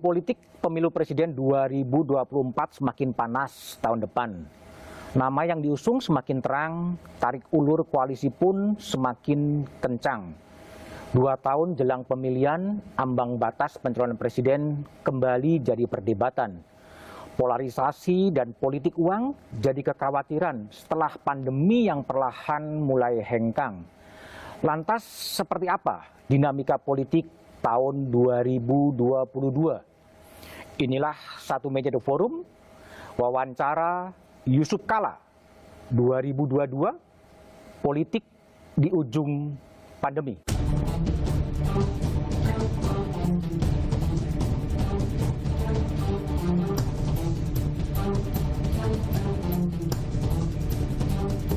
Politik pemilu presiden 2024 semakin panas tahun depan. Nama yang diusung semakin terang, tarik ulur koalisi pun semakin kencang. Dua tahun jelang pemilihan, ambang batas pencalonan presiden kembali jadi perdebatan. Polarisasi dan politik uang jadi kekhawatiran setelah pandemi yang perlahan mulai hengkang. Lantas seperti apa dinamika politik tahun 2022? Inilah satu meja The Forum, wawancara Yusuf Kala 2022, politik di ujung pandemi.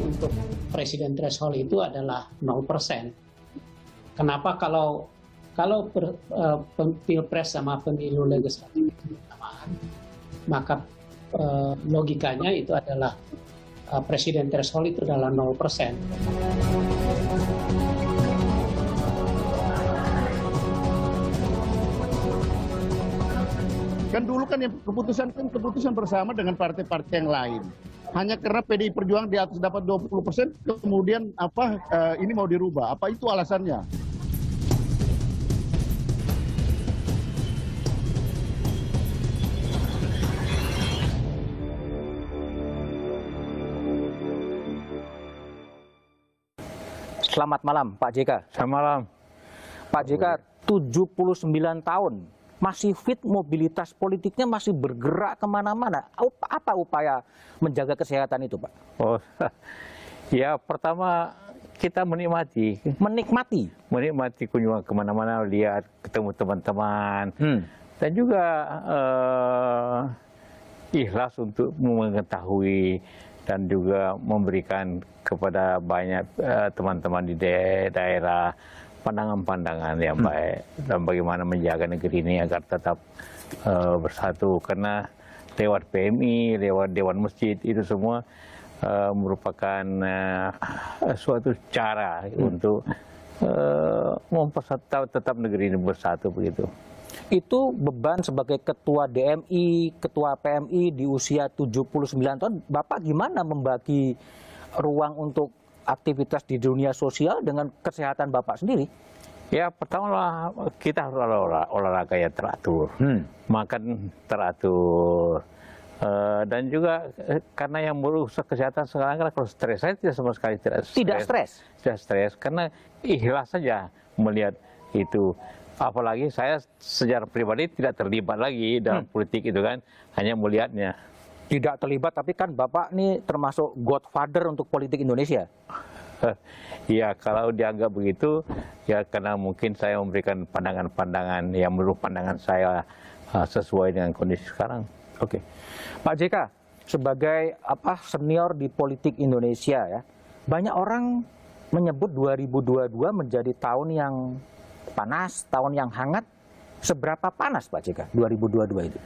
untuk presiden threshold itu adalah 0%. Kenapa kalau kalau per, uh, pilpres sama pemilu legislatif itu bersamaan, maka uh, logikanya itu adalah uh, presiden threshold itu adalah 0%. Kan dulu kan yang keputusan kan keputusan bersama dengan partai-partai yang lain. Hanya karena PDI Perjuangan di atas dapat 20 persen, kemudian apa ini mau dirubah? Apa itu alasannya? Selamat malam Pak JK. Selamat malam. Pak JK 79 tahun masih fit mobilitas politiknya masih bergerak ke mana-mana. Apa upaya menjaga kesehatan itu Pak? Oh, ya pertama kita menikmati. Menikmati? Menikmati kunjungan ke mana-mana, lihat ketemu teman-teman. Hmm. Dan juga uh, ikhlas untuk mengetahui dan juga memberikan kepada banyak teman-teman uh, di daerah pandangan-pandangan yang hmm. baik dan bagaimana menjaga negeri ini agar tetap uh, bersatu karena lewat PMI, lewat Dewan Masjid itu semua uh, merupakan uh, suatu cara hmm. untuk uh, mempersatu tetap negeri ini bersatu begitu. Itu beban sebagai ketua DMI, ketua PMI di usia 79 tahun, Bapak gimana membagi ruang untuk aktivitas di dunia sosial dengan kesehatan Bapak sendiri? Ya pertama kita harus olah, olahraga yang teratur, hmm. makan teratur, uh, dan juga eh, karena yang merusak kesehatan sekarang kan kalau stres saya tidak sama sekali tidak stres. Tidak stres. Tidak stres karena ikhlas saja melihat itu. Apalagi saya secara pribadi tidak terlibat lagi dalam hmm. politik itu kan, hanya melihatnya tidak terlibat, tapi kan Bapak ini termasuk godfather untuk politik Indonesia. Ya kalau dianggap begitu, ya karena mungkin saya memberikan pandangan-pandangan yang menurut pandangan saya uh, sesuai dengan kondisi sekarang. Oke, Pak JK sebagai apa senior di politik Indonesia ya, banyak orang menyebut 2022 menjadi tahun yang panas, tahun yang hangat. Seberapa panas Pak JK 2022 itu?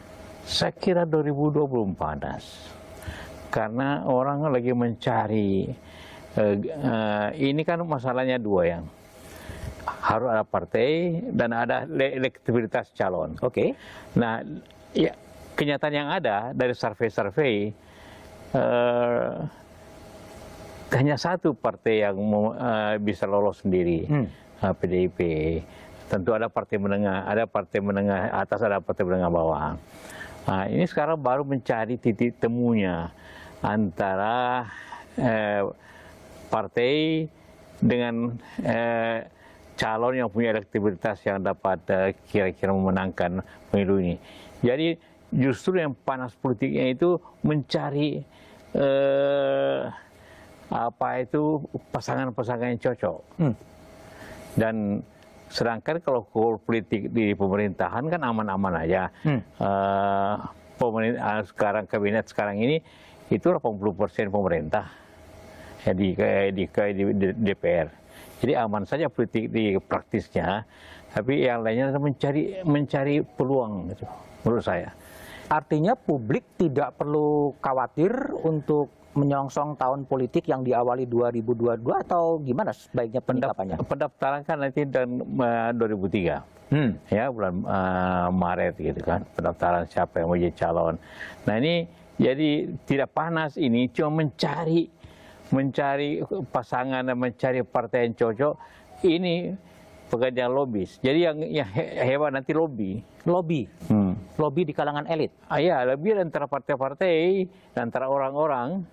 Saya kira 2020 panas. Karena orang lagi mencari, uh, uh, ini kan masalahnya dua yang. Harus ada partai dan ada elektabilitas calon. Oke. Okay. Nah, ya, kenyataan yang ada dari survei-survei, uh, hanya satu partai yang uh, bisa lolos sendiri, hmm. PDIP. Tentu ada partai menengah, ada partai menengah atas, ada partai menengah bawah. Nah, ini sekarang baru mencari titik temunya antara eh, partai dengan eh, calon yang punya elektabilitas yang dapat eh, kira-kira eh, memenangkan pemilu ini. Jadi justru yang panas politiknya itu mencari eh, apa itu pasangan-pasangan yang cocok. Hmm. Dan Sedangkan kalau politik di pemerintahan kan aman-aman aja. Hmm. Uh, pemerintah sekarang kabinet sekarang ini itu 80 persen pemerintah ya, di, di, di, di DPR. Jadi aman saja politik di praktisnya, tapi yang lainnya mencari mencari peluang gitu, menurut saya. Artinya publik tidak perlu khawatir untuk menyongsong tahun politik yang diawali 2022 atau gimana sebaiknya penyikapannya? Pendaftaran kan nanti dan uh, 2003. Hmm. ya bulan uh, Maret gitu kan pendaftaran siapa yang mau jadi calon. Nah ini jadi tidak panas ini cuma mencari mencari pasangan dan mencari partai yang cocok ini pekerjaan lobis. Jadi yang yang he- hebat nanti lobby. Lobby, Hmm. lobby di kalangan elit. Ah, ya, lebih antara partai-partai, antara orang-orang.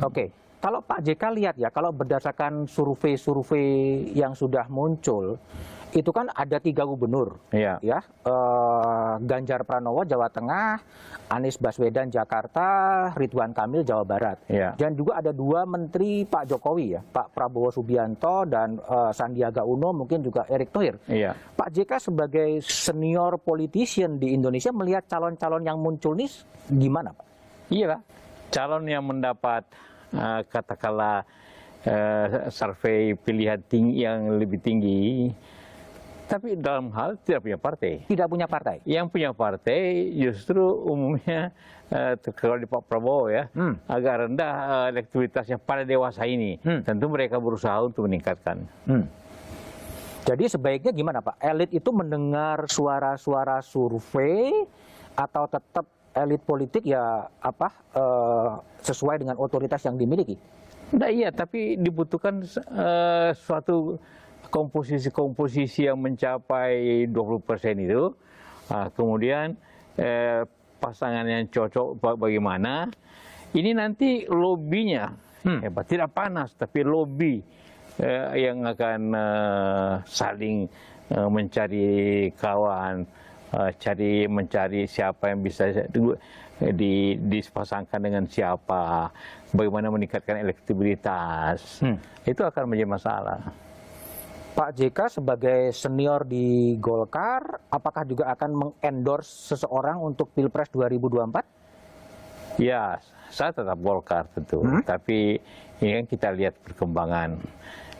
Oke, kalau Pak JK lihat ya, kalau berdasarkan survei-survei yang sudah muncul, itu kan ada tiga gubernur, Ya. ya, eh, Ganjar Pranowo Jawa Tengah, Anies Baswedan Jakarta, Ridwan Kamil Jawa Barat, Ya. dan juga ada dua menteri Pak Jokowi ya, Pak Prabowo Subianto dan eh, Sandiaga Uno, mungkin juga Erick Thohir. Iya. Pak JK sebagai senior politician di Indonesia melihat calon-calon yang muncul ini gimana, Pak? Iya, calon yang mendapat eh, katakanlah eh, survei pilihan tinggi yang lebih tinggi, tapi dalam hal tidak punya partai. Tidak punya partai. Yang punya partai justru umumnya eh, kalau di Pak Prabowo ya Hmm. agak rendah eh, elektabilitasnya pada dewasa ini. Hmm. Tentu mereka berusaha untuk meningkatkan. Hmm. Jadi sebaiknya gimana Pak? Elit itu mendengar suara-suara survei atau tetap elit politik ya apa eh, sesuai dengan otoritas yang dimiliki? Nah iya, tapi dibutuhkan eh, suatu komposisi-komposisi yang mencapai 20% itu. Ah, kemudian eh, pasangan yang cocok ba- bagaimana. Ini nanti lobbynya Hmm. hebat, tidak panas, tapi lobby eh, yang akan eh, saling eh, mencari kawan, eh, cari mencari siapa yang bisa di, dipasangkan dengan siapa, bagaimana meningkatkan elektabilitas, Hmm. itu akan menjadi masalah. Pak JK sebagai senior di Golkar, apakah juga akan mengendorse seseorang untuk Pilpres 2024? Ya, saya tetap Golkar tentu, Hmm? tapi ini kan kita lihat perkembangan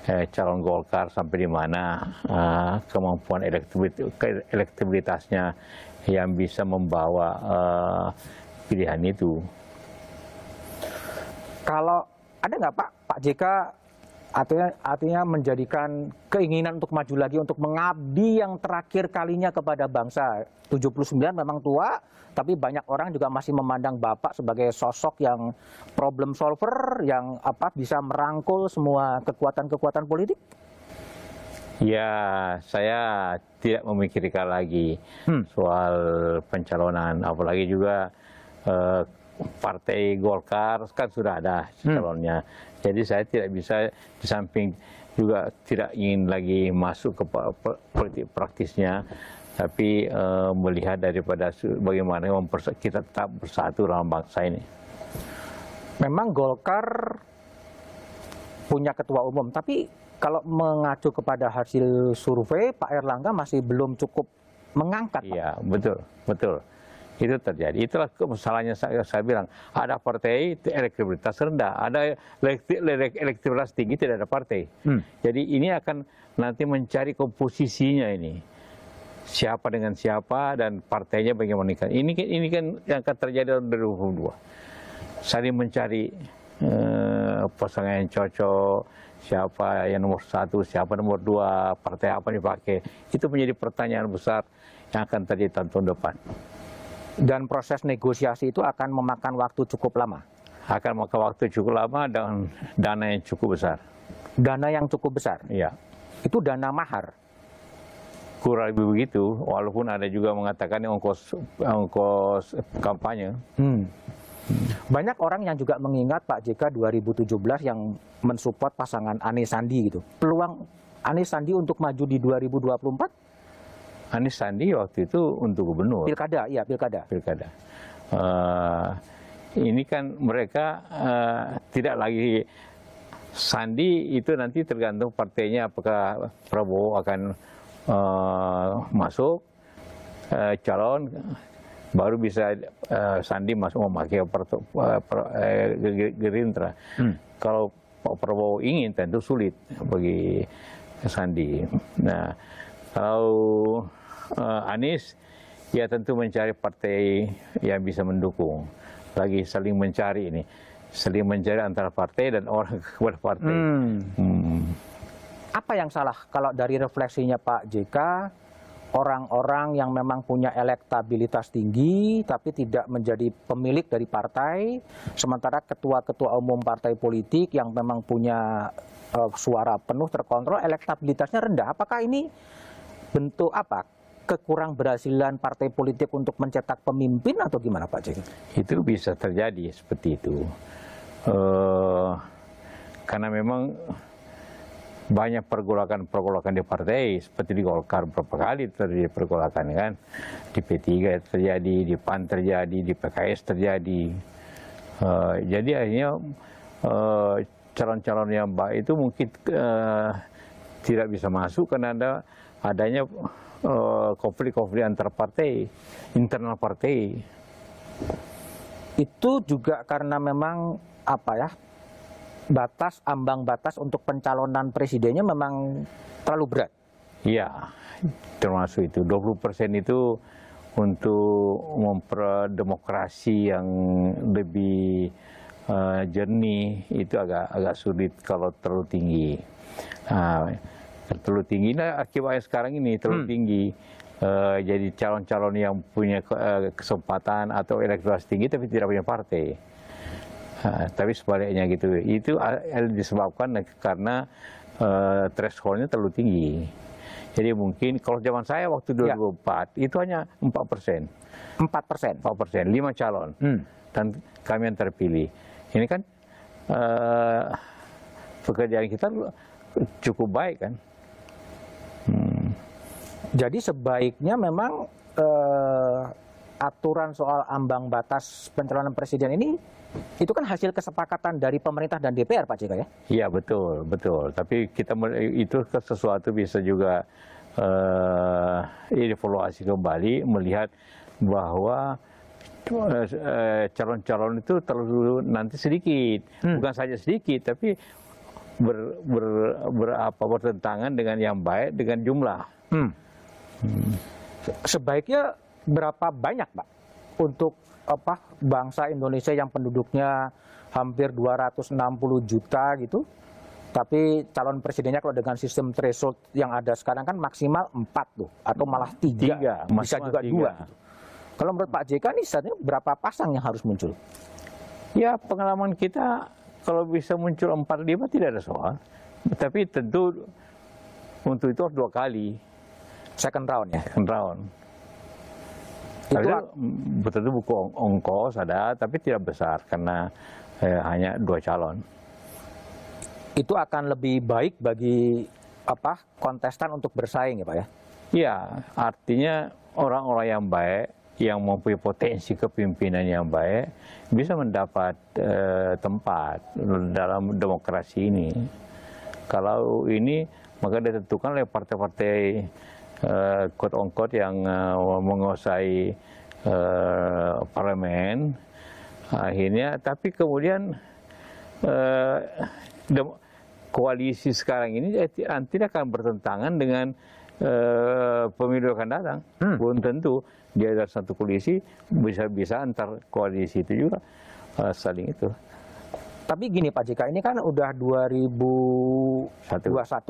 eh, calon Golkar sampai di mana eh, kemampuan elektabilit- ke- elektabilitasnya yang bisa membawa eh, pilihan itu. Kalau ada nggak Pak, Pak JK artinya, artinya menjadikan keinginan untuk maju lagi, untuk mengabdi yang terakhir kalinya kepada bangsa. 79 memang tua, tapi banyak orang juga masih memandang Bapak sebagai sosok yang problem solver, yang apa bisa merangkul semua kekuatan-kekuatan politik. Ya, saya tidak memikirkan lagi Hmm. soal pencalonan, apalagi juga eh, partai Golkar kan sudah ada Hmm. calonnya. Jadi saya tidak bisa di samping juga tidak ingin lagi masuk ke politik praktisnya, tapi eh, melihat daripada bagaimana kita tetap bersatu dalam bangsa ini. Memang Golkar punya ketua umum, tapi kalau mengacu kepada hasil survei, Pak Erlangga masih belum cukup mengangkat. Iya, betul, betul. Itu terjadi. Itulah kesalahannya saya, saya bilang. Ada partai elektabilitas rendah, ada elektabilitas tinggi tidak ada partai. Hmm. Jadi ini akan nanti mencari komposisinya ini. Siapa dengan siapa dan partainya bagaimana. Ini kan- ini kan yang akan terjadi tahun 2022. Saling mencari eh, pasangan yang cocok, siapa yang nomor satu, siapa nomor dua, partai apa yang dipakai. Itu menjadi pertanyaan besar yang akan terjadi tahun depan. Dan proses negosiasi itu akan memakan waktu cukup lama. Akan memakan waktu cukup lama dan dana yang cukup besar. Dana yang cukup besar, Ya, itu dana mahar. kurang lebih begitu. Walaupun ada juga mengatakan ongkos ongkos kampanye. Hmm. Banyak orang yang juga mengingat Pak JK 2017 yang mensupport pasangan Anies Sandi gitu. Peluang Anies Sandi untuk maju di 2024 Anies Sandi waktu itu untuk gubernur pilkada, iya pilkada. pilkada. Eh, ini kan mereka eh, tidak lagi Sandi itu nanti tergantung partainya apakah Prabowo akan eh, masuk eh, calon baru bisa eh, Sandi masuk memakai Ge- Gerindra. Hmm. Kalau Pak Prabowo ingin tentu sulit bagi Sandi. Nah, kalau eh, Anies ya tentu mencari partai yang bisa mendukung. lagi saling mencari ini, saling mencari antara partai dan orang kepada partai. Hmm. Hmm. Apa yang salah kalau dari refleksinya Pak JK, orang-orang yang memang punya elektabilitas tinggi tapi tidak menjadi pemilik dari partai, sementara ketua-ketua umum partai politik yang memang punya uh, suara penuh terkontrol, elektabilitasnya rendah. Apakah ini bentuk apa? Kekurang berhasilan partai politik untuk mencetak pemimpin atau gimana Pak JK? Itu bisa terjadi seperti itu. Uh, karena memang banyak pergolakan-pergolakan di partai seperti di Golkar berapa kali terjadi pergolakan kan di P3 terjadi di PAN terjadi di PKS terjadi uh, jadi akhirnya uh, calon-calon yang baik itu mungkin uh, tidak bisa masuk karena ada adanya konflik-konflik uh, antar partai internal partai itu juga karena memang apa ya batas ambang batas untuk pencalonan presidennya memang terlalu berat. Iya, termasuk itu 20 persen itu untuk memperdemokrasi yang lebih uh, jernih itu agak agak sulit kalau terlalu tinggi. Nah, terlalu tinggi, nah akibatnya sekarang ini terlalu hmm. tinggi. Uh, jadi calon-calon yang punya uh, kesempatan atau elektoral tinggi tapi tidak punya partai. Nah, tapi sebaliknya gitu. Itu disebabkan karena uh, thresholdnya terlalu tinggi. Jadi mungkin kalau zaman saya waktu 2004 ya. itu hanya 4 persen. 4 persen? 4 persen, 5 calon. Hmm. Dan kami yang terpilih. Ini kan uh, pekerjaan kita cukup baik kan. Jadi sebaiknya memang uh, aturan soal ambang batas pencalonan presiden ini itu kan hasil kesepakatan dari pemerintah dan DPR Pak JK ya? Iya betul, betul. Tapi kita itu sesuatu bisa juga uh, evaluasi kembali melihat bahwa eh, calon-calon itu terlalu nanti sedikit, hmm. bukan saja sedikit, tapi ber, ber, ber, apa, bertentangan dengan yang baik dengan jumlah. Hmm. Hmm. Sebaiknya berapa banyak Pak untuk apa bangsa Indonesia yang penduduknya hampir 260 juta gitu. Tapi calon presidennya kalau dengan sistem threshold yang ada sekarang kan maksimal 4 tuh atau malah 3, tiga bisa juga 2 gitu. Kalau menurut Pak JK ini saatnya berapa pasang yang harus muncul? Ya pengalaman kita kalau bisa muncul 4 5 tidak ada soal. Tapi tentu untuk itu harus dua kali. Second round ya? Second round. Itu betul itu buku ongkos ada, tapi tidak besar karena eh, hanya dua calon. Itu akan lebih baik bagi apa kontestan untuk bersaing ya pak ya? Iya, artinya orang-orang yang baik yang mempunyai potensi kepemimpinan yang baik bisa mendapat eh, tempat dalam demokrasi ini. Kalau ini maka ditentukan oleh partai-partai uh, quote on quote yang uh, menguasai uh, parlemen. Akhirnya tapi kemudian uh, koalisi sekarang ini tidak akan bertentangan dengan uh, pemilu akan datang. Hmm. belum tentu. Dia ada satu koalisi bisa-bisa antar koalisi itu juga uh, saling itu tapi gini Pak JK, ini kan udah 2021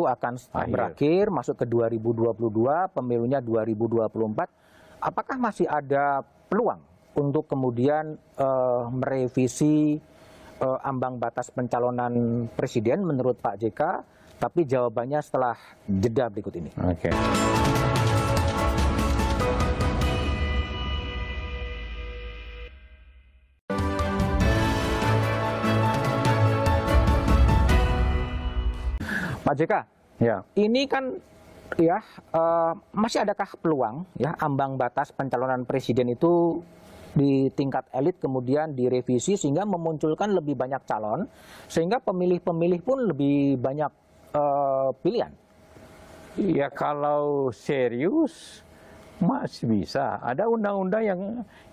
akan Akhir. berakhir, masuk ke 2022, pemilunya 2024. Apakah masih ada peluang untuk kemudian uh, merevisi uh, ambang batas pencalonan presiden menurut Pak JK? Tapi jawabannya setelah jeda berikut ini. Oke. Okay. Pak JK, ya. ini kan ya uh, masih adakah peluang ya ambang batas pencalonan presiden itu di tingkat elit kemudian direvisi sehingga memunculkan lebih banyak calon sehingga pemilih-pemilih pun lebih banyak uh, pilihan. Ya kalau serius masih bisa. Ada undang-undang yang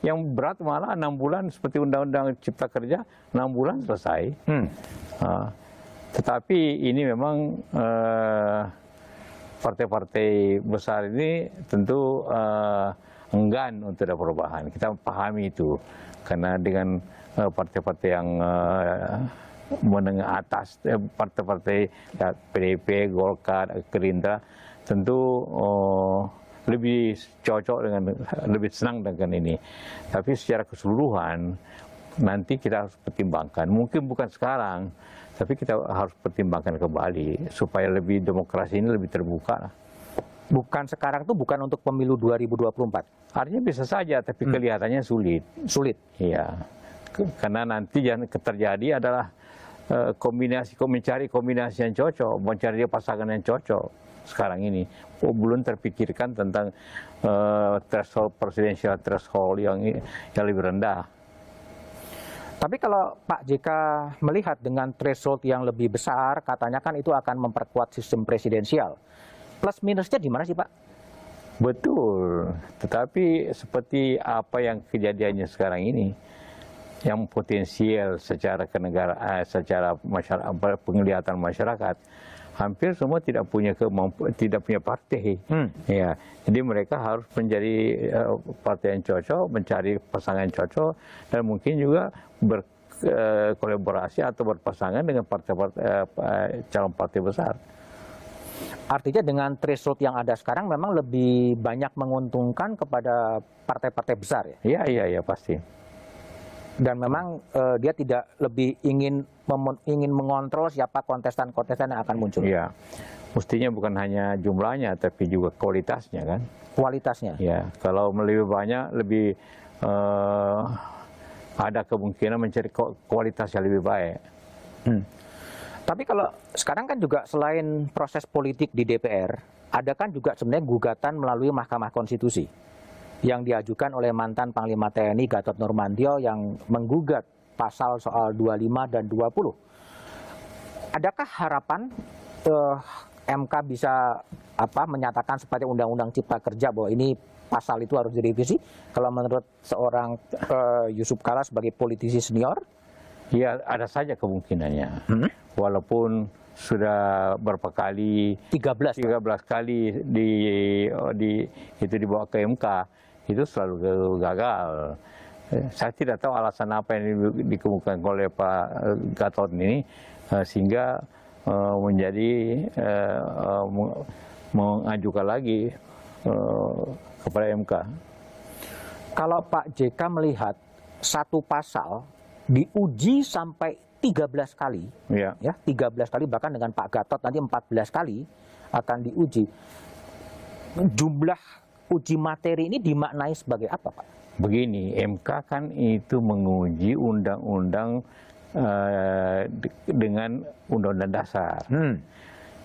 yang berat malah enam bulan seperti undang-undang Cipta Kerja enam bulan selesai. Hmm. Uh, tetapi ini memang eh, partai-partai besar ini tentu uh, enggan untuk ada perubahan. Kita pahami itu karena dengan eh, partai-partai yang eh, menengah atas, eh, partai-partai ya, PDIP, Golkar, Gerindra, tentu lebih cocok dengan lebih senang dengan ini. Tapi secara keseluruhan nanti kita harus pertimbangkan. Mungkin bukan sekarang, tapi kita harus pertimbangkan kembali supaya lebih demokrasi ini lebih terbuka. Bukan sekarang tuh bukan untuk pemilu 2024. Artinya bisa saja, tapi kelihatannya sulit. Sulit. Iya, karena nanti yang terjadi adalah eh, kombinasi, mencari kombinasi yang cocok, mencari pasangan yang cocok sekarang ini. Oh, belum terpikirkan tentang eh, threshold presidensial threshold yang yang lebih rendah. Tapi kalau Pak JK melihat dengan threshold yang lebih besar, katanya kan itu akan memperkuat sistem presidensial. Plus minusnya di mana sih Pak? Betul, tetapi seperti apa yang kejadiannya sekarang ini, yang potensial secara kenegaraan, secara masyarakat, penglihatan masyarakat, hampir semua tidak punya kemampu, tidak punya partai. Hmm. Ya, jadi mereka harus menjadi eh, partai yang cocok, mencari pasangan yang cocok, dan mungkin juga berkolaborasi atau berpasangan dengan partai-partai eh, eh, calon partai besar. Artinya dengan threshold yang ada sekarang memang lebih banyak menguntungkan kepada partai-partai besar ya. Iya, iya, iya pasti. Dan memang eh, dia tidak lebih ingin ingin mengontrol siapa kontestan-kontestan yang akan muncul. Iya, mestinya bukan hanya jumlahnya, tapi juga kualitasnya kan. Kualitasnya. Ya, kalau lebih banyak, lebih eh, ada kemungkinan mencari ku- kualitas yang lebih baik. Hmm. Tapi kalau sekarang kan juga selain proses politik di DPR, ada kan juga sebenarnya gugatan melalui Mahkamah Konstitusi yang diajukan oleh mantan Panglima TNI Gatot Nurmantio yang menggugat pasal soal 25 dan 20. Adakah harapan eh, MK bisa apa menyatakan seperti Undang-Undang Cipta Kerja bahwa ini pasal itu harus direvisi? Kalau menurut seorang eh, Yusuf Kala sebagai politisi senior, Ya, ada saja kemungkinannya. Hmm? Walaupun sudah berapa kali 13 13 kali di di itu dibawa ke MK itu selalu gagal. Eh, Saya tidak tahu alasan apa yang di- dikemukakan oleh Pak eh, Gatot ini eh, sehingga eh, menjadi meng- mengajukan lagi kepada MK. kalau Pak JK melihat satu pasal diuji sampai 13 kali, Ya. ya 13 kali bahkan dengan Pak Gatot nanti 14 kali akan diuji. Jumlah uji materi ini dimaknai sebagai apa, Pak? Begini, MK kan itu menguji undang-undang de- dengan undang-undang dasar.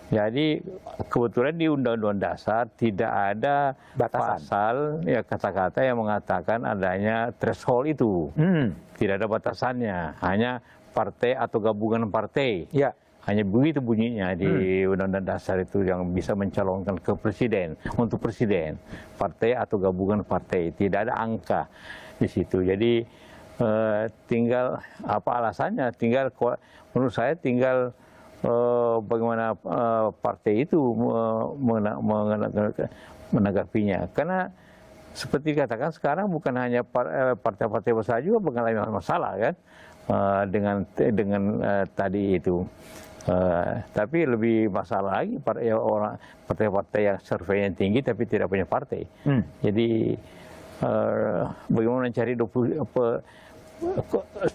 Jadi kebetulan di Undang-Undang Dasar tidak ada Batasan. pasal ya kata-kata yang mengatakan adanya threshold itu. Hmm. Tidak ada batasannya, hanya partai atau gabungan partai. Ya. Hanya begitu bunyinya di Undang-Undang Dasar itu yang bisa mencalonkan ke presiden untuk presiden, partai atau gabungan partai. Tidak ada angka di situ. Jadi eh, tinggal apa alasannya? Tinggal menurut saya tinggal eh, bagaimana eh, partai itu eh, mena- menanggapinya. Karena seperti dikatakan sekarang bukan hanya eh, partai-partai besar juga mengalami masalah kan eh, dengan dengan tadi itu. Eh, tapi lebih masalah lagi par- ya, orang partai-partai yang survei yang tinggi tapi tidak punya partai. Hmm. Jadi eh, bagaimana mencari 20 apa,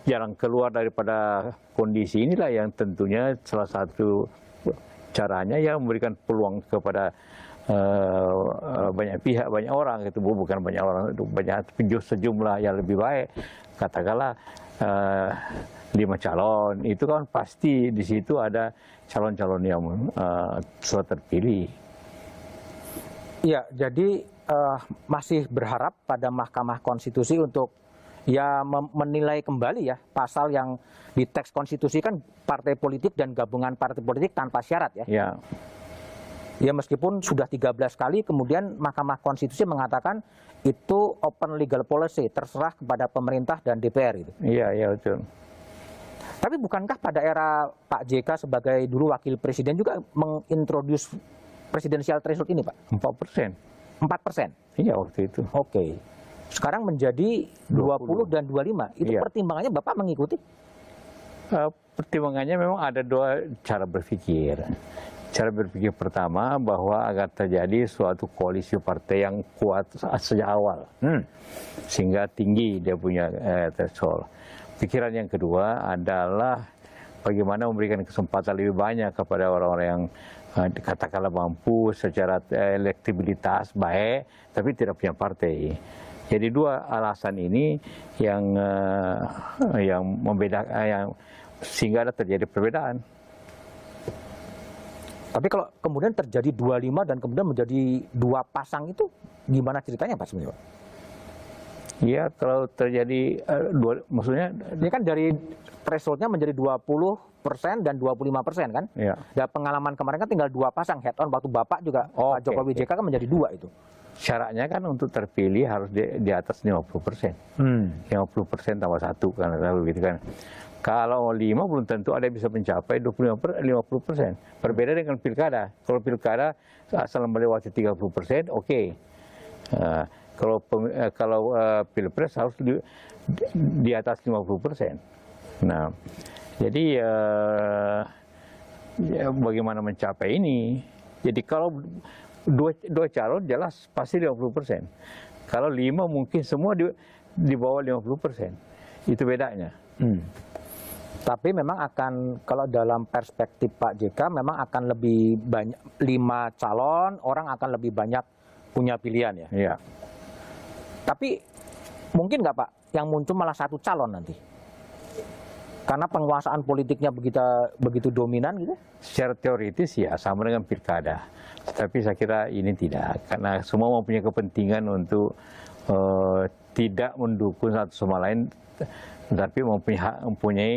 jalan keluar daripada kondisi inilah yang tentunya salah satu caranya yang memberikan peluang kepada eh, banyak pihak, banyak orang itu bukan banyak orang banyak sejumlah yang lebih baik katakanlah eh, lima calon itu kan pasti di situ ada calon-calon yang eh, sudah terpilih. Ya, jadi eh, masih berharap pada Mahkamah Konstitusi untuk ya menilai kembali ya pasal yang di teks konstitusi kan partai politik dan gabungan partai politik tanpa syarat ya. Ya, Ya meskipun sudah 13 kali kemudian Mahkamah Konstitusi mengatakan itu open legal policy terserah kepada pemerintah dan DPR gitu. iya, iya betul. Tapi bukankah pada era Pak JK sebagai dulu wakil presiden juga mengintroduce presidensial threshold ini Pak? 4 persen. 4 persen. Iya waktu itu. Oke. Sekarang menjadi 20, dan 25. Itu Iya. pertimbangannya Bapak mengikuti? Eh, pertimbangannya memang ada dua cara berpikir. Cara berpikir pertama bahwa agar terjadi suatu koalisi partai yang kuat sejak awal, Hmm. sehingga tinggi dia punya eh, threshold. Pikiran yang kedua adalah bagaimana memberikan kesempatan lebih banyak kepada orang-orang yang eh, katakanlah mampu secara eh, elektabilitas baik, tapi tidak punya partai. Jadi dua alasan ini yang eh, yang membedakan yang sehingga ada terjadi perbedaan. Tapi kalau kemudian terjadi 25 dan kemudian menjadi dua pasang itu gimana ceritanya Pak sebenarnya? Iya, kalau terjadi eh, dua, maksudnya Ini kan dari thresholdnya menjadi 20 persen dan 25 persen kan? ya Dan pengalaman kemarin kan tinggal dua pasang head on waktu Bapak juga Oh, Pak Jokowi oke. JK kan menjadi dua itu. syaratnya kan untuk terpilih harus di, di atas 50 persen. Hmm. 50 persen tambah satu kan, begitu kan. Kalau lima belum tentu ada yang bisa mencapai 25 per, 50 persen. Berbeda dengan pilkada. Kalau pilkada asal melewati 30 persen, oke. Eh, kalau eh, kalau eh, pilpres harus di, di, atas 50 persen. Nah, jadi eh, ya, bagaimana mencapai ini? Jadi kalau dua, dua calon jelas pasti 50 persen. Kalau lima mungkin semua di, di bawah 50 persen. Itu bedanya. Hmm. Tapi memang akan kalau dalam perspektif Pak JK memang akan lebih banyak lima calon orang akan lebih banyak punya pilihan ya. Ya. Tapi mungkin nggak Pak yang muncul malah satu calon nanti? Karena penguasaan politiknya begitu begitu dominan gitu. Secara teoritis ya sama dengan pilkada. Tapi saya kira ini tidak. Karena semua mempunyai kepentingan untuk eh, tidak mendukung satu sama lain. Tapi mempunyai, mempunyai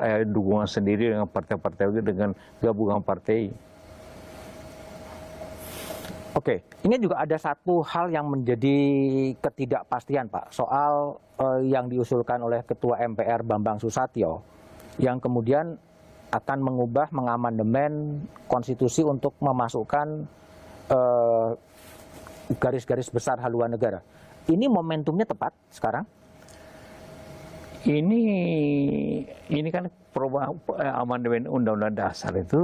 eh, dukungan sendiri dengan partai-partai dengan gabungan partai. Oke, ini juga ada satu hal yang menjadi ketidakpastian Pak soal eh, yang diusulkan oleh Ketua MPR Bambang Susatyo yang kemudian akan mengubah mengamandemen konstitusi untuk memasukkan eh, garis-garis besar haluan negara. Ini momentumnya tepat sekarang? Ini ini kan perubahan eh, amandemen undang-undang dasar itu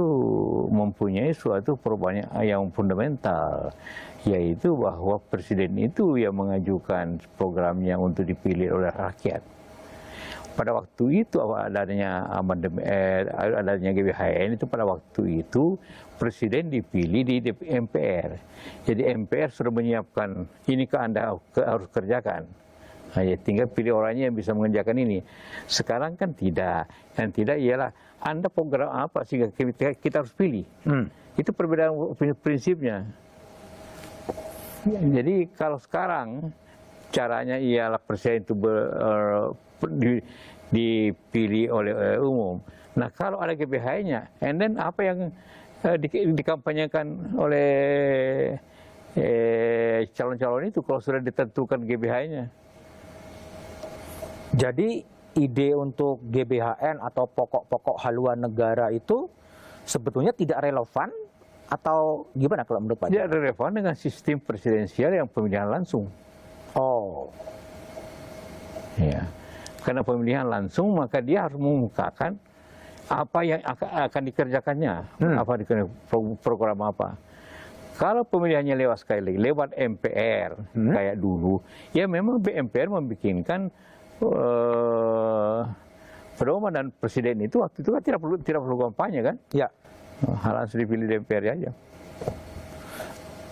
mempunyai suatu perubahan yang- fundamental yaitu bahwa presiden itu yang mengajukan programnya untuk dipilih oleh rakyat. Pada waktu itu adanya amandemen eh, adanya GBHN itu pada waktu itu presiden dipilih di MPR. Jadi MPR sudah menyiapkan ini ke Anda harus kerjakan. Nah, ya tinggal pilih orangnya yang bisa mengerjakan ini. Sekarang kan tidak. Yang tidak ialah Anda program apa sehingga kita, kita harus pilih. Itu perbedaan prinsipnya. Jadi kalau sekarang caranya ialah presiden itu ber- eh, di- dipilih oleh eh, umum. Nah kalau ada GBH-nya, and then apa yang eh, di- dikampanyekan oleh eh, calon-calon itu kalau sudah ditentukan GBH-nya? Jadi ide untuk GBHN atau pokok-pokok haluan negara itu sebetulnya tidak relevan atau gimana kalau menurut Pak? Tidak relevan dengan sistem presidensial yang pemilihan langsung. Oh, Ya. Karena pemilihan langsung maka dia harus mengungkapkan apa yang akan, akan dikerjakannya, Hmm. apa program apa. Kalau pemilihannya lewat sekali lewat MPR Hmm. kayak dulu, ya memang MPR membikinkan eh, pedoman dan presiden itu waktu itu kan tidak perlu tidak perlu kampanye kan, ya. hal langsung dipilih DPR aja.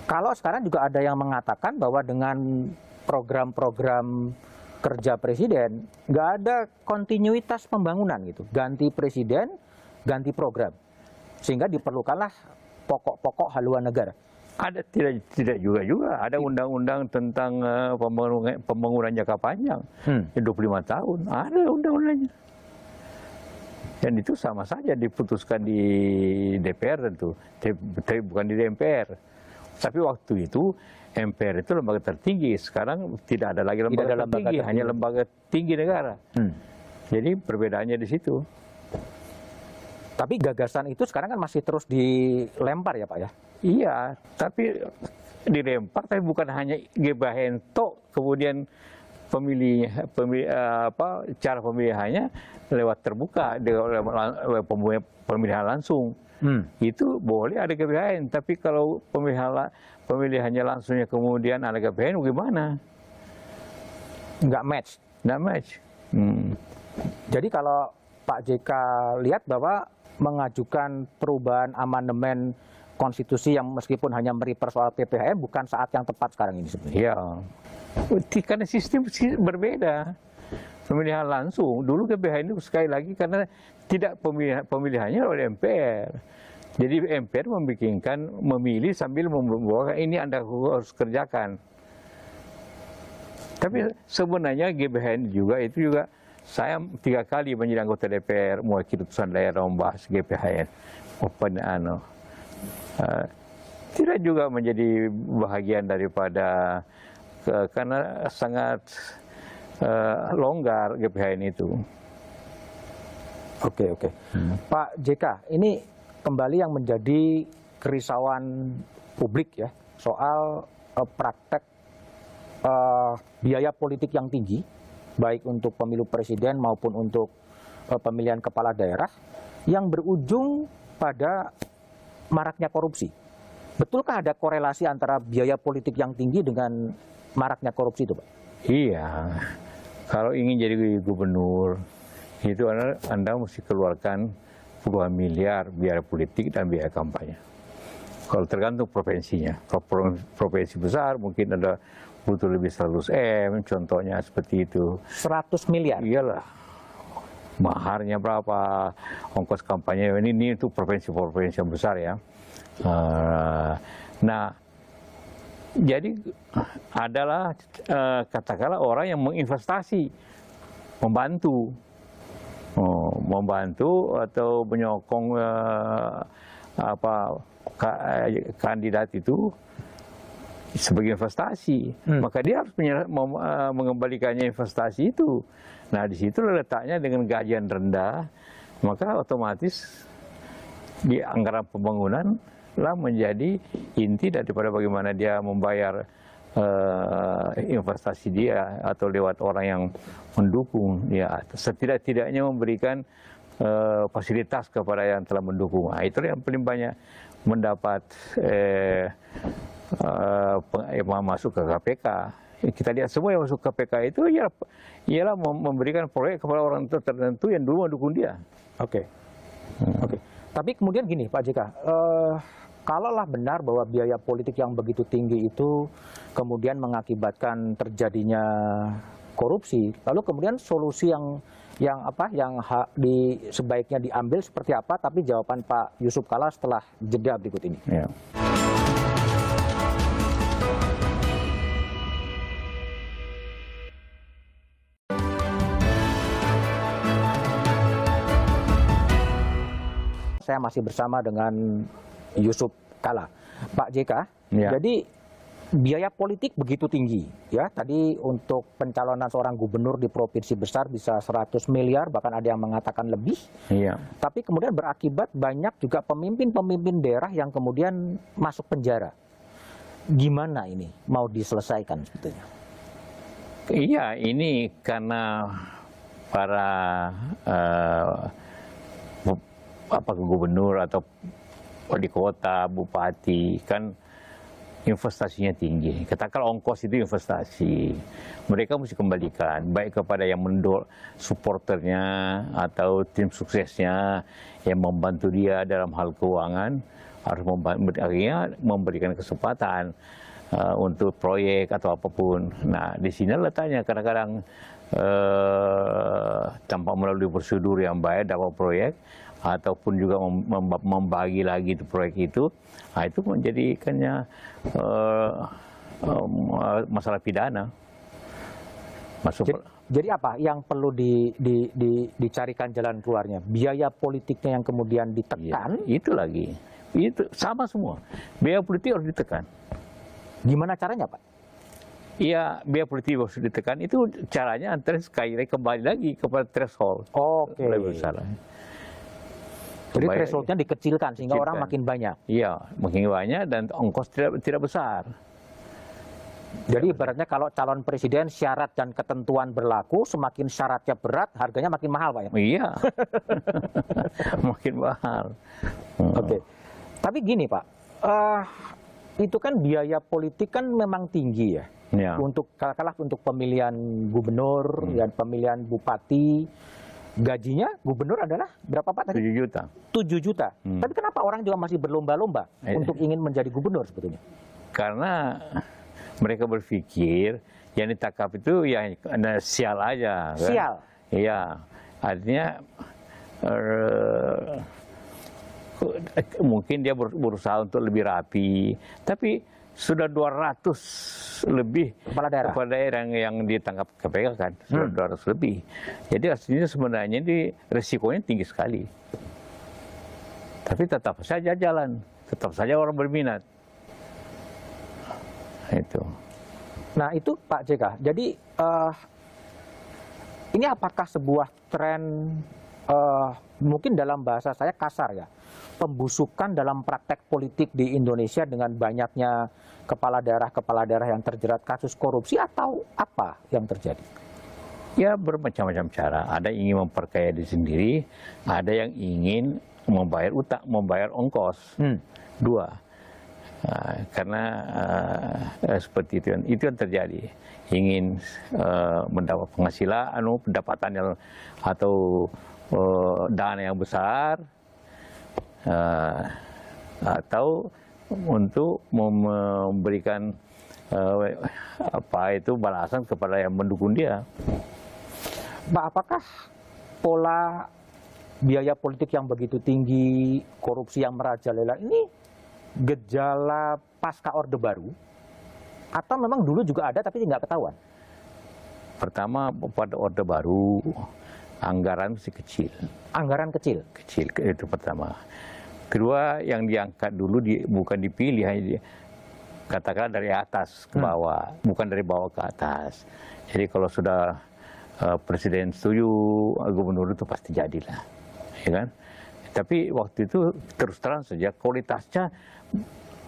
Kalau sekarang juga ada yang mengatakan bahwa dengan program-program kerja presiden nggak ada kontinuitas pembangunan gitu, ganti presiden, ganti program, sehingga diperlukanlah pokok-pokok haluan negara. Ada tidak tidak juga juga ada undang-undang tentang eh, pembangunan pembangunan jangka panjang. Hmm. Ya, 25 tahun ada undang-undangnya. Dan itu sama saja diputuskan di DPR tentu, tapi bukan di DPR. Tapi waktu itu MPR itu lembaga tertinggi, sekarang tidak ada lagi lembaga, ada lembaga tertinggi, tertinggi. hanya lembaga tinggi negara. Hmm. Jadi perbedaannya di situ. Tapi gagasan itu sekarang kan masih terus dilempar ya Pak ya? Iya, tapi dilempar tapi bukan hanya GBHN tok kemudian pemilih, pemilih apa cara pemilihannya lewat terbuka lewat pemilihan langsung hmm. itu boleh ada GBHN tapi kalau pemilihan pemilihannya langsungnya kemudian ada GBHN gimana nggak match nggak match hmm. jadi kalau Pak JK lihat bahwa mengajukan perubahan amandemen konstitusi yang meskipun hanya merefer soal PPHM bukan saat yang tepat sekarang ini sebenarnya. Iya. Karena sistem berbeda. Pemilihan langsung. Dulu PPHM itu sekali lagi karena tidak pemilihan, pemilihannya oleh MPR. Jadi MPR membikinkan memilih sambil membawa ini Anda harus kerjakan. Tapi sebenarnya GBHN juga itu juga saya tiga kali menjadi anggota DPR mewakili putusan daerah membahas GPHN. Open ano. Uh, tidak juga menjadi bahagian daripada uh, karena sangat uh, longgar GPHN itu. Oke oke. Hmm. Pak JK, ini kembali yang menjadi kerisauan publik ya soal uh, praktek uh, biaya politik yang tinggi baik untuk pemilu presiden maupun untuk uh, pemilihan kepala daerah yang berujung pada maraknya korupsi. Betulkah ada korelasi antara biaya politik yang tinggi dengan maraknya korupsi itu, Pak? Iya. Kalau ingin jadi gubernur, itu anda, anda mesti keluarkan puluhan miliar biaya politik dan biaya kampanye. Kalau tergantung provinsinya. Kalau provinsi besar mungkin ada butuh lebih 100 M, contohnya seperti itu. 100 miliar? Iyalah. Maharnya berapa, ongkos kampanye, ini, ini itu provinsi-provinsi yang besar ya. Uh, nah, jadi adalah uh, katakanlah orang yang menginvestasi, membantu, oh, membantu atau menyokong uh, apa kandidat itu sebagai investasi, hmm. maka dia harus uh, mengembalikannya investasi itu. Nah di situ letaknya dengan gajian rendah, maka otomatis di anggaran pembangunan lah menjadi inti daripada bagaimana dia membayar uh, investasi dia atau lewat orang yang mendukung ya setidak-tidaknya memberikan uh, fasilitas kepada yang telah mendukung. Nah, itu yang paling banyak mendapat eh, uh, masuk ke KPK. Kita lihat semua yang masuk ke KPK itu ialah, ialah memberikan proyek kepada orang tertentu yang dulu mendukung dia. Oke. Okay. Hmm. Oke. Okay. Tapi kemudian gini Pak JK, uh, kalaulah benar bahwa biaya politik yang begitu tinggi itu kemudian mengakibatkan terjadinya korupsi, lalu kemudian solusi yang yang apa yang ha, di sebaiknya diambil seperti apa? Tapi jawaban Pak Yusuf Kala setelah jeda berikut ini. Ya. saya masih bersama dengan Yusuf Kala. Pak JK, ya. jadi biaya politik begitu tinggi ya. Tadi untuk pencalonan seorang gubernur di provinsi besar bisa 100 miliar bahkan ada yang mengatakan lebih. Iya. Tapi kemudian berakibat banyak juga pemimpin-pemimpin daerah yang kemudian masuk penjara. Gimana ini mau diselesaikan sebetulnya? Iya, ini karena para uh, apa gubernur atau wali kota, bupati kan investasinya tinggi. Katakan ongkos itu investasi. Mereka mesti kembalikan baik kepada yang mendol supporternya atau tim suksesnya yang membantu dia dalam hal keuangan harus akhirnya memberikan kesempatan uh, untuk proyek atau apa pun. Nah, di sini letaknya kadang-kadang uh, tanpa melalui prosedur yang baik dapat proyek ataupun juga membagi lagi itu proyek itu, nah itu menjadikannya uh, uh, masalah pidana. Masuk. Jadi, jadi apa yang perlu di, di, di, dicarikan jalan keluarnya? Biaya politiknya yang kemudian ditekan? Ya, itu lagi, itu sama semua. Biaya politik harus ditekan. Gimana caranya, Pak? Iya, biaya politik harus ditekan itu caranya antara sekali kembali lagi kepada threshold. Oke. Okay. Lebih besar. Jadi Baik- thresholdnya dikecilkan sehingga orang Dikecilkan. makin banyak. Iya, makin banyak dan ongkos tidak tidak besar. Jadi ibaratnya kalau calon presiden syarat dan ketentuan berlaku, semakin syaratnya berat, harganya makin mahal, Pak ya. Iya, makin mahal. Hmm. Oke. Tapi gini, Pak, eh, itu kan biaya politik kan memang tinggi ya. Ya. Untuk kalah untuk pemilihan gubernur Hmm. dan pemilihan bupati, gajinya gubernur adalah berapa Pak tadi? 7 juta. 7 juta. Hmm. Tapi kenapa orang juga masih berlomba-lomba Eh. untuk ingin menjadi gubernur sebetulnya? Karena mereka berpikir yang ditangkap itu ya ada sial aja. kan? Sial. Iya, artinya eh, mungkin dia ber- berusaha untuk lebih rapi, tapi sudah 200 lebih Kepala daerah. kepala daerah yang, yang ditangkap KPK kan, sudah 200 lebih. Jadi aslinya sebenarnya ini resikonya tinggi sekali. Tapi tetap saja jalan, tetap saja orang berminat. Itu. Nah itu Pak JK. Jadi eh, ini apakah sebuah tren eh, mungkin dalam bahasa saya kasar ya, pembusukan dalam praktek politik di Indonesia dengan banyaknya kepala daerah-kepala daerah yang terjerat kasus korupsi atau apa yang terjadi? Ya bermacam-macam cara. Ada yang ingin memperkaya diri sendiri, ada yang ingin membayar utang, membayar ongkos. Hmm. Dua. Nah, karena eh, seperti itu, itu yang terjadi. Ingin eh, mendapat penghasilan, anu, pendapatan yang atau eh, dana yang besar, atau untuk mem- memberikan eh, apa itu balasan kepada yang mendukung dia. Pak, apakah pola biaya politik yang begitu tinggi, korupsi yang merajalela ini gejala pasca Orde Baru? Atau memang dulu juga ada tapi nggak ketahuan? Pertama pada Orde Baru anggaran masih kecil, Anggaran kecil. kecil itu pertama. Kedua yang diangkat dulu di, bukan dipilih hanya di, katakanlah dari atas ke bawah, bukan dari bawah ke atas. Jadi kalau sudah eh, presiden setuju, gubernur itu pasti jadilah, ya kan? Tapi waktu itu terus terang saja kualitasnya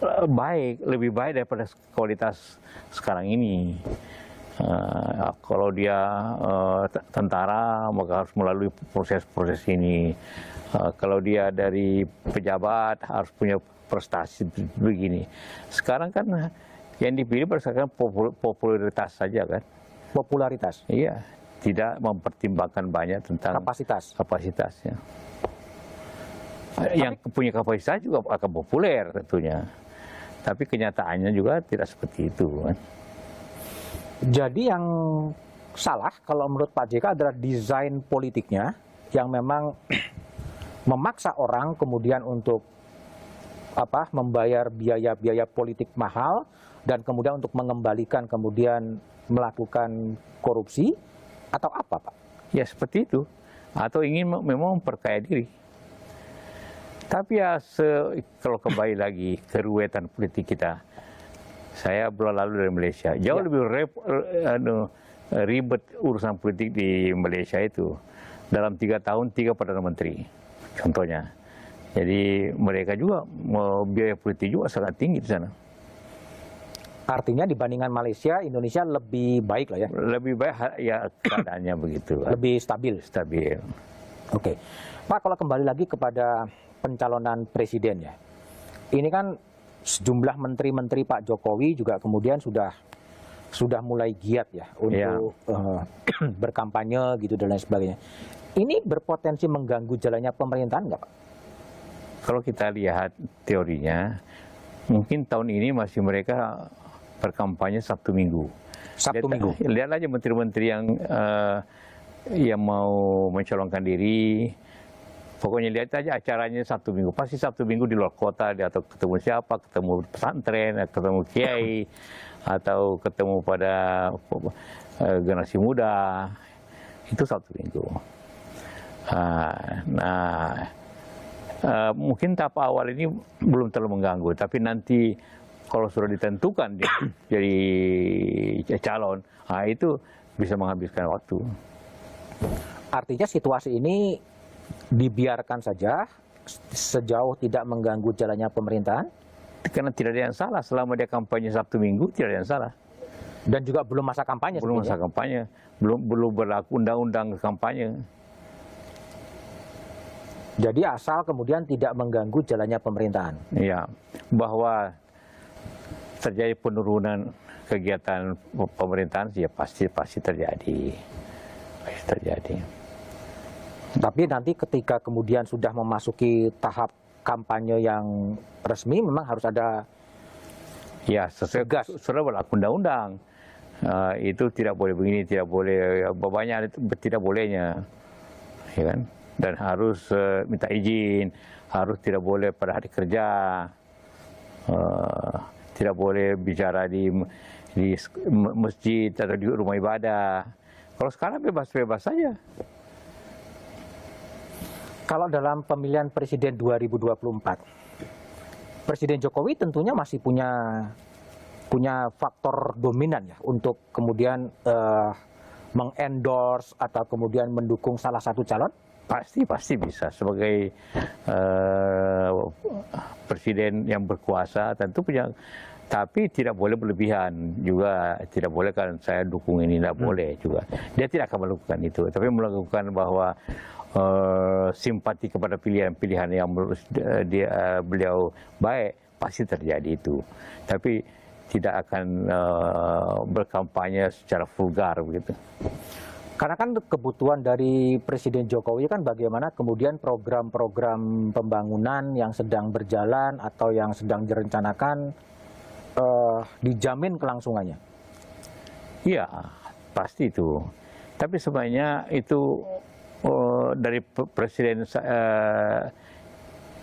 eh, baik, lebih baik daripada kualitas sekarang ini. Eh, kalau dia t- tentara maka harus melalui proses-proses ini. Eh, kalau dia dari pejabat harus punya prestasi begini. Sekarang kan yang dipilih berdasarkan popul- popularitas saja kan. Popularitas, Iya, tidak mempertimbangkan banyak tentang kapasitas. kapasitasnya. Yang punya kapasitas juga akan populer tentunya. Tapi kenyataannya juga tidak seperti itu. Kan. Jadi yang salah kalau menurut Pak JK adalah desain politiknya yang memang memaksa orang kemudian untuk apa membayar biaya-biaya politik mahal dan kemudian untuk mengembalikan kemudian melakukan korupsi atau apa Pak? Ya seperti itu. Atau ingin mem- memang memperkaya diri. Tapi ya se- kalau kembali lagi ke ruwetan politik kita, saya belum lalu dari Malaysia. Jauh Ya. lebih rep- eh, anu, ribet urusan politik di Malaysia itu. Dalam tiga tahun tiga perdana menteri, contohnya. Jadi mereka juga mau biaya politik juga sangat tinggi di sana. Artinya dibandingkan Malaysia, Indonesia lebih baik lah ya, Lebih baik ya keadaannya begitu, lebih stabil. stabil. Oke, Pak kalau kembali lagi kepada pencalonan presiden ya, ini kan sejumlah menteri-menteri Pak Jokowi juga kemudian sudah sudah mulai giat ya untuk eh, berkampanye gitu dan lain sebagainya. Ini berpotensi mengganggu jalannya pemerintahan nggak Pak? Kalau kita lihat teorinya, mungkin tahun ini masih mereka berkampanye Sabtu Minggu. Sabtu Lihat- Minggu. Lihat aja menteri-menteri yang eh, yang mau mencalonkan diri. Pokoknya lihat aja acaranya Sabtu Minggu. Pasti Sabtu Minggu di luar kota dia atau ketemu siapa, ketemu pesantren, ketemu kiai, atau ketemu pada eh, generasi muda. Itu Sabtu Minggu. Ah, Nah, eh, mungkin tahap awal ini belum terlalu mengganggu, tapi nanti kalau sudah ditentukan dia jadi calon, ah itu bisa menghabiskan waktu. Artinya situasi ini dibiarkan saja sejauh tidak mengganggu jalannya pemerintahan? Karena tidak ada yang salah selama dia kampanye Sabtu Minggu tidak ada yang salah. Dan juga belum masa kampanye. Belum masa kampanye, belum belum berlaku undang-undang kampanye. Jadi asal kemudian tidak mengganggu jalannya pemerintahan. Iya, bahwa terjadi penurunan kegiatan pemerintahan ya pasti pasti terjadi, pasti terjadi. Tapi nanti ketika kemudian sudah memasuki tahap kampanye yang resmi, memang harus ada ya sesuai gas sudah berlaku undang-undang. Uh, itu tidak boleh begini, tidak boleh banyak itu tidak bolehnya, ya kan? Dan harus uh, minta izin, harus tidak boleh pada hari kerja, uh, tidak boleh bicara di di masjid atau di rumah ibadah. Kalau sekarang bebas-bebas saja. Kalau dalam pemilihan presiden 2024, Presiden Jokowi tentunya masih punya punya faktor dominan ya untuk kemudian uh, mengendorse atau kemudian mendukung salah satu calon? Pasti pasti bisa sebagai uh, presiden yang berkuasa tentu punya tapi tidak boleh berlebihan juga tidak boleh kan saya dukung ini tidak hmm. boleh juga dia tidak akan melakukan itu tapi melakukan bahwa uh, simpati kepada pilihan-pilihan yang menurut dia uh, beliau baik pasti terjadi itu tapi tidak akan uh, berkampanye secara vulgar begitu karena kan kebutuhan dari Presiden Jokowi kan bagaimana kemudian program-program pembangunan yang sedang berjalan atau yang sedang direncanakan uh, dijamin kelangsungannya? Iya, pasti itu. Tapi sebenarnya itu uh, dari Presiden uh,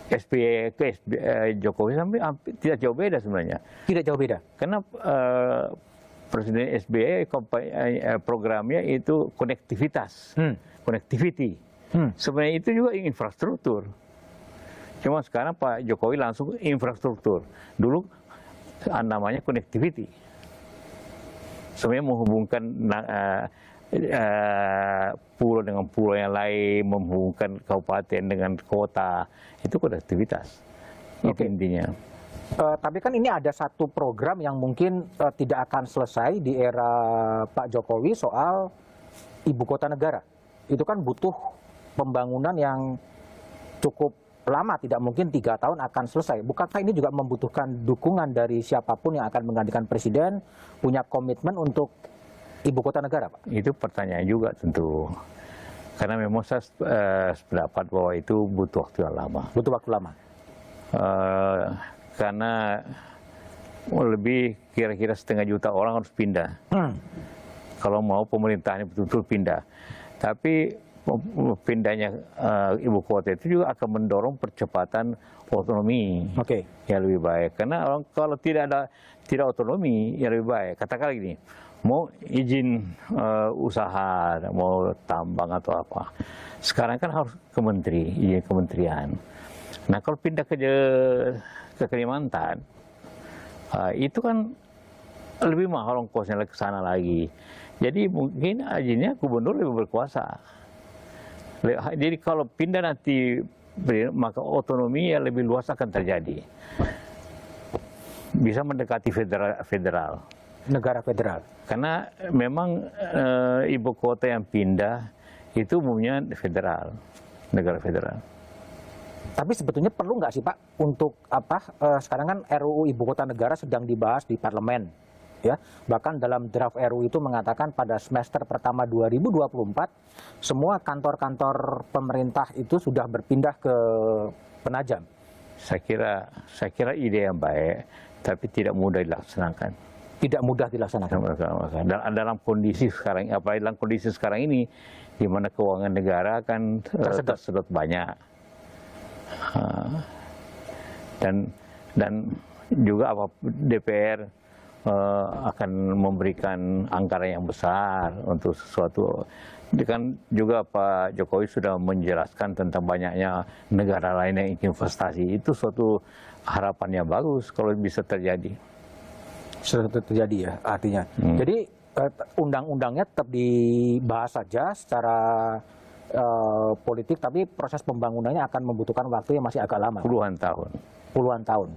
eh, SBY ke SBY, uh, Jokowi sampai tidak jauh beda sebenarnya. Tidak jauh beda? Karena uh, Presiden SBY programnya itu konektivitas, hmm. connectivity. Hmm. Sebenarnya itu juga infrastruktur. Cuma sekarang Pak Jokowi langsung infrastruktur. Dulu namanya connectivity. Sebenarnya menghubungkan uh, uh, pulau dengan pulau yang lain, menghubungkan kabupaten dengan kota, itu konektivitas. Itu okay. intinya. Uh, tapi kan ini ada satu program yang mungkin uh, tidak akan selesai di era Pak Jokowi soal ibu kota negara. Itu kan butuh pembangunan yang cukup lama, tidak mungkin tiga tahun akan selesai. Bukankah ini juga membutuhkan dukungan dari siapa pun yang akan menggantikan presiden, punya komitmen untuk ibu kota negara, Pak? Itu pertanyaan juga tentu. Karena memang saya uh, sependapat bahwa itu butuh waktu yang lama. Butuh waktu lama? Uh, karena lebih kira-kira setengah juta orang harus pindah. Hmm. Kalau mau pemerintahnya betul-betul pindah. Tapi pindahnya uh, ibu kota itu juga akan mendorong percepatan otonomi okay. yang lebih baik. Karena kalau tidak ada tidak otonomi yang lebih baik, katakanlah gini, mau izin uh, usaha, mau tambang atau apa, sekarang kan harus ke menteri, izin kementerian. Nah kalau pindah ke ke Kalimantan, uh, itu kan lebih mahal ongkosnya ke sana lagi. Jadi mungkin izinnya gubernur lebih berkuasa. Jadi kalau pindah nanti maka otonomi yang lebih luas akan terjadi. Bisa mendekati federal. federal. Negara federal. Karena memang e, ibu kota yang pindah itu umumnya federal, negara federal. Tapi sebetulnya perlu nggak sih Pak untuk apa? E, sekarang kan RUU ibu kota negara sedang dibahas di parlemen ya bahkan dalam draft RU itu mengatakan pada semester pertama 2024 semua kantor-kantor pemerintah itu sudah berpindah ke Penajam. Saya kira saya kira ide yang baik tapi tidak mudah dilaksanakan. Tidak mudah dilaksanakan. Dalam, dalam kondisi sekarang apalagi dalam kondisi sekarang ini di mana keuangan negara kan eh, tersedot, tersedot banyak. Dan dan juga apa DPR uh, akan memberikan anggaran yang besar untuk sesuatu. Kan juga Pak Jokowi sudah menjelaskan tentang banyaknya negara lain yang ingin investasi. Itu suatu harapan yang bagus kalau bisa terjadi. Sudah terjadi ya artinya. Hmm. Jadi uh, undang-undangnya tetap dibahas saja secara uh, politik, tapi proses pembangunannya akan membutuhkan waktu yang masih agak lama. Puluhan tahun. Puluhan tahun.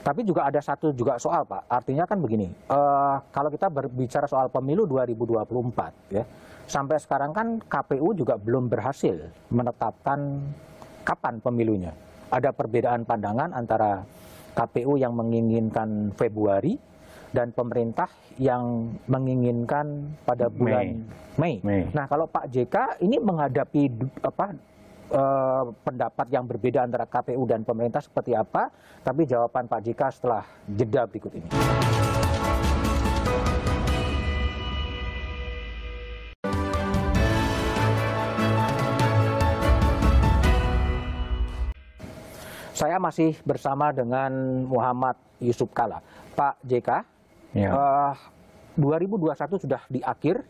Tapi juga ada satu juga soal Pak, artinya kan begini, uh, kalau kita berbicara soal pemilu 2024 ya, sampai sekarang kan KPU juga belum berhasil menetapkan kapan pemilunya. Ada perbedaan pandangan antara KPU yang menginginkan Februari dan pemerintah yang menginginkan pada bulan Mei. Mei. Mei. Nah, kalau Pak JK ini menghadapi apa eh, pendapat yang berbeda antara KPU dan pemerintah seperti apa, tapi jawaban Pak JK setelah jeda berikut ini. Saya masih bersama dengan Muhammad Yusuf Kala. Pak JK, ya. uh, eh, 2021 sudah di akhir,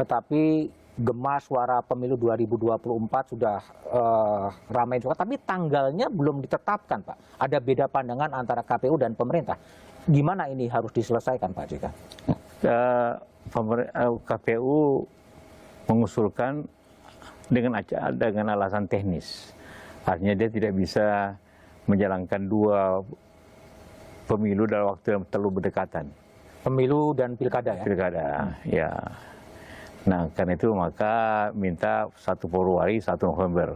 tetapi Gema suara pemilu 2024 sudah uh, ramai juga, tapi tanggalnya belum ditetapkan, Pak. Ada beda pandangan antara KPU dan pemerintah. Gimana ini harus diselesaikan, Pak JK? Uh, KPU mengusulkan dengan dengan alasan teknis. Artinya dia tidak bisa menjalankan dua pemilu dalam waktu yang terlalu berdekatan. Pemilu dan pilkada ya? Pilkada, ya. Nah, karena itu maka minta satu Februari, satu November.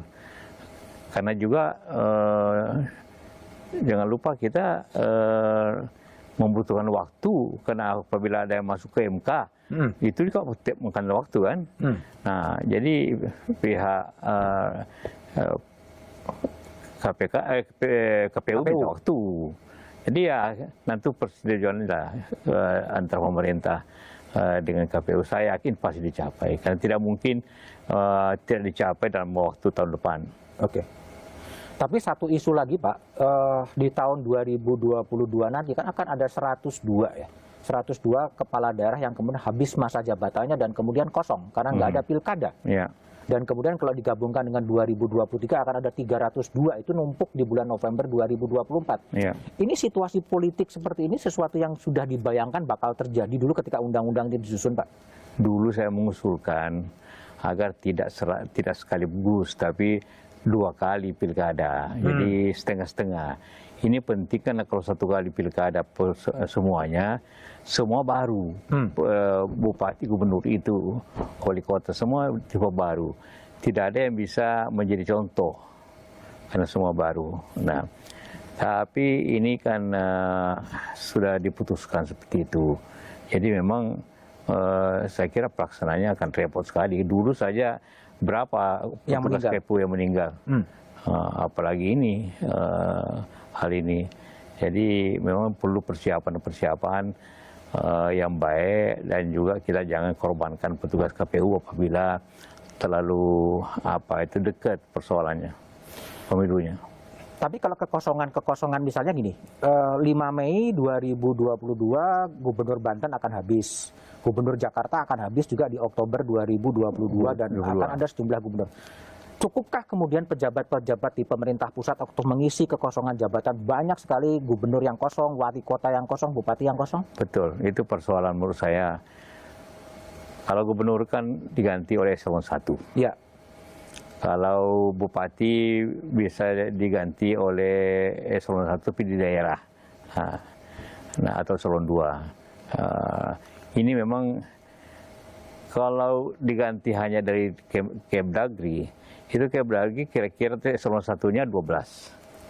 Karena juga eh, jangan lupa kita eh, membutuhkan waktu karena apabila ada yang masuk ke MK hmm. itu juga makan waktu kan. Hmm. Nah, jadi pihak eh, eh KPK eh, KPU minta waktu. Jadi ya nanti persetujuan lah eh, antar pemerintah Eh, dengan KPU saya yakin pasti dicapai karena tidak mungkin uh, tidak dicapai dalam waktu tahun depan. Oke. Tapi satu isu lagi Pak, uh, di tahun 2022 nanti kan akan ada 102 ya. 102 kepala daerah yang kemudian habis masa jabatannya dan kemudian kosong karena nggak hmm. ada pilkada. Yeah. Dan kemudian kalau digabungkan dengan 2023 akan ada 302 itu numpuk di bulan November 2024. Yeah. Ini situasi politik seperti ini sesuatu yang sudah dibayangkan bakal terjadi dulu ketika undang-undang ini disusun, Pak. Dulu saya mengusulkan agar tidak serak, tidak sekaligus tapi dua kali pilkada. Hmm. Jadi setengah-setengah. Ini penting karena kalau satu kali pilkada semuanya semua baru. Hmm. Eh, bupati, gubernur itu, wali kota semua tipe baru. Tidak ada yang bisa menjadi contoh karena semua baru. Nah, tapi ini kan uh, sudah diputuskan seperti itu. Jadi memang uh, saya kira pelaksananya akan repot sekali. Dulu saja berapa yang meninggal. yang meninggal. Hmm. Uh, apalagi ini uh, hal ini. Jadi memang perlu persiapan-persiapan uh, yang baik dan juga kita jangan korbankan petugas KPU apabila terlalu apa itu dekat persoalannya pemilunya. Tapi kalau kekosongan-kekosongan misalnya gini, 5 eh, Mei 2022 Gubernur Banten akan habis, Gubernur Jakarta akan habis juga di Oktober 2022 dan akan ada sejumlah gubernur. Cukupkah kemudian pejabat-pejabat di pemerintah pusat untuk mengisi kekosongan jabatan? Banyak sekali gubernur yang kosong, wali kota yang kosong, bupati yang kosong. Betul, itu persoalan menurut saya. Kalau gubernur kan diganti oleh eselon satu. Ya. Kalau bupati bisa diganti oleh eselon satu tapi di daerah. Nah, atau eselon dua. ini memang kalau diganti hanya dari Kemdagri, itu kayak berarti kira-kira eselon satunya 12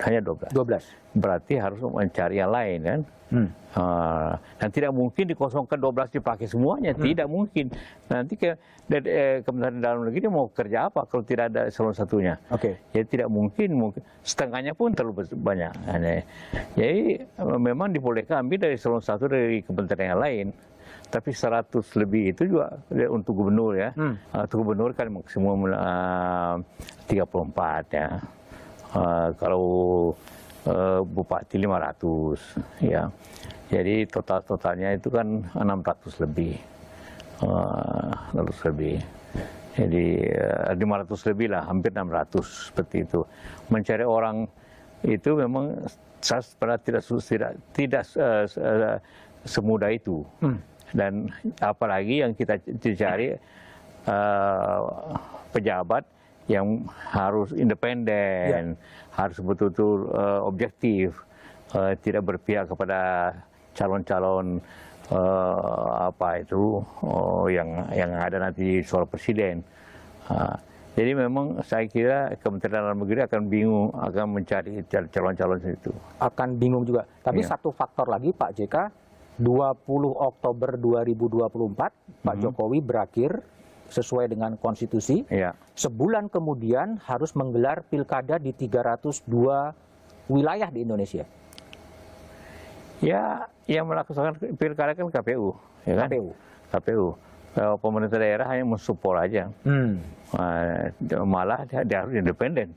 hanya 12 12 berarti harus mencari yang lain kan? Hmm. uh, dan tidak mungkin dikosongkan 12 dipakai semuanya. Hmm. tidak mungkin. Nanti ke eh, Kementerian Dalam Negeri mau kerja apa kalau tidak ada eselon satunya? Oke. Okay. ya tidak mungkin. Mungkin setengahnya pun terlalu banyak. Jadi memang dibolehkan ambil dari eselon satu dari kementerian yang lain tapi 100 lebih itu juga untuk gubernur ya. Hmm. Uh, untuk gubernur kan maksimum uh, 34 ya. Uh, kalau uh, bupati 500 ya. Jadi total-totalnya itu kan 600 lebih. Uh, 600 lebih. Jadi uh, 500 lebih lah, hampir 600 seperti itu. Mencari orang itu memang saya tidak tidak tidak uh, uh, semudah itu. Hmm dan apalagi yang kita cari uh, pejabat yang harus independen, harus betul-betul eh, objektif, eh, tidak berpihak kepada calon-calon eh, apa itu oh, yang yang ada nanti soal presiden. Ah, jadi memang saya kira Kementerian Dalam Negeri akan bingung akan mencari cal- calon-calon itu. akan bingung juga. Tapi Iya. satu faktor lagi Pak JK, 20 Oktober 2024 Pak Mhm. Jokowi berakhir sesuai dengan konstitusi. Ya, Sebulan kemudian harus menggelar pilkada di 302 wilayah di Indonesia. ya yang melaksanakan pilkada kan KPU, ya kan? KPU. KPU. Kalau pemerintah daerah hanya mensupport aja. Hmm. Eh, malah dia, dia harus independen,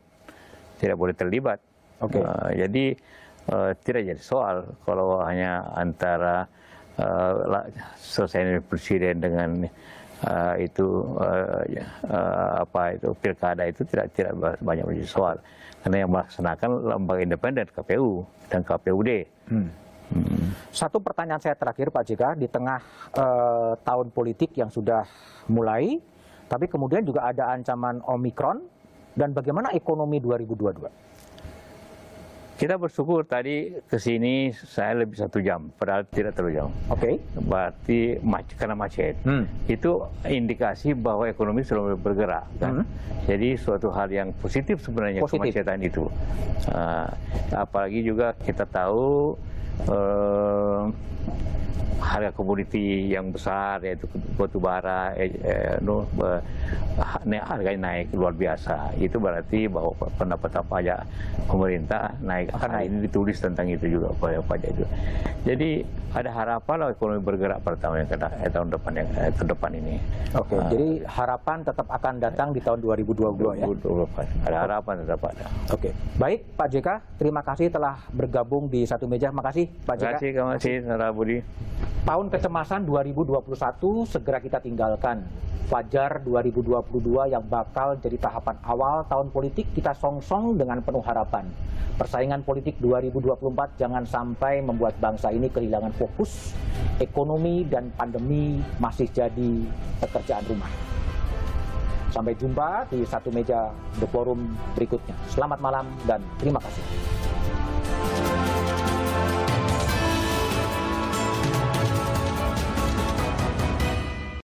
tidak boleh terlibat. Oke. Eh, jadi eh, tidak jadi soal kalau hanya antara la- selesai presiden dengan eh, itu eh, eh, apa itu pilkada itu tidak tidak banyak menjadi soal karena yang melaksanakan lembaga independen KPU dan KPUD. Hmm. Hmm. Satu pertanyaan saya terakhir Pak JK, di tengah eh, tahun politik yang sudah mulai, tapi kemudian juga ada ancaman Omikron, dan bagaimana ekonomi 2022? Kita bersyukur tadi ke sini saya lebih satu jam, padahal tidak terlalu jauh. Oke. Berarti mac- karena macet. Hmm. Itu indikasi bahwa ekonomi sudah bergerak. Kan? Hmm. Jadi suatu hal yang positif sebenarnya Positif. kemacetan itu. Ah, apalagi juga kita tahu eh, harga komoditi yang besar yaitu batu bara, eh, eh, no, eh, harganya naik luar biasa. Itu berarti bahwa pendapatan pajak pemerintah naik. Naik. ini ditulis tentang itu juga pajak pajak itu. Jadi ada harapan lah ekonomi bergerak pada tahun yang kena, eh, tahun depan yang eh, ke depan ini. Oke, Ah. jadi harapan tetap akan datang di tahun 2022 ya. 2024. Ada harapan tetap ada. Oke, baik Pak JK, terima kasih telah bergabung di satu meja. Makasih Pak Terima JK. kasih, terima kasih, Budi. Tahun kecemasan 2021 segera kita tinggalkan. Fajar 2022 yang bakal jadi tahapan awal tahun politik kita songsong dengan penuh harapan. Persaingan politik 2024 jangan sampai membuat bangsa ini kehilangan fokus. Ekonomi dan pandemi masih jadi pekerjaan rumah. Sampai jumpa di satu meja The Forum berikutnya. Selamat malam dan terima kasih.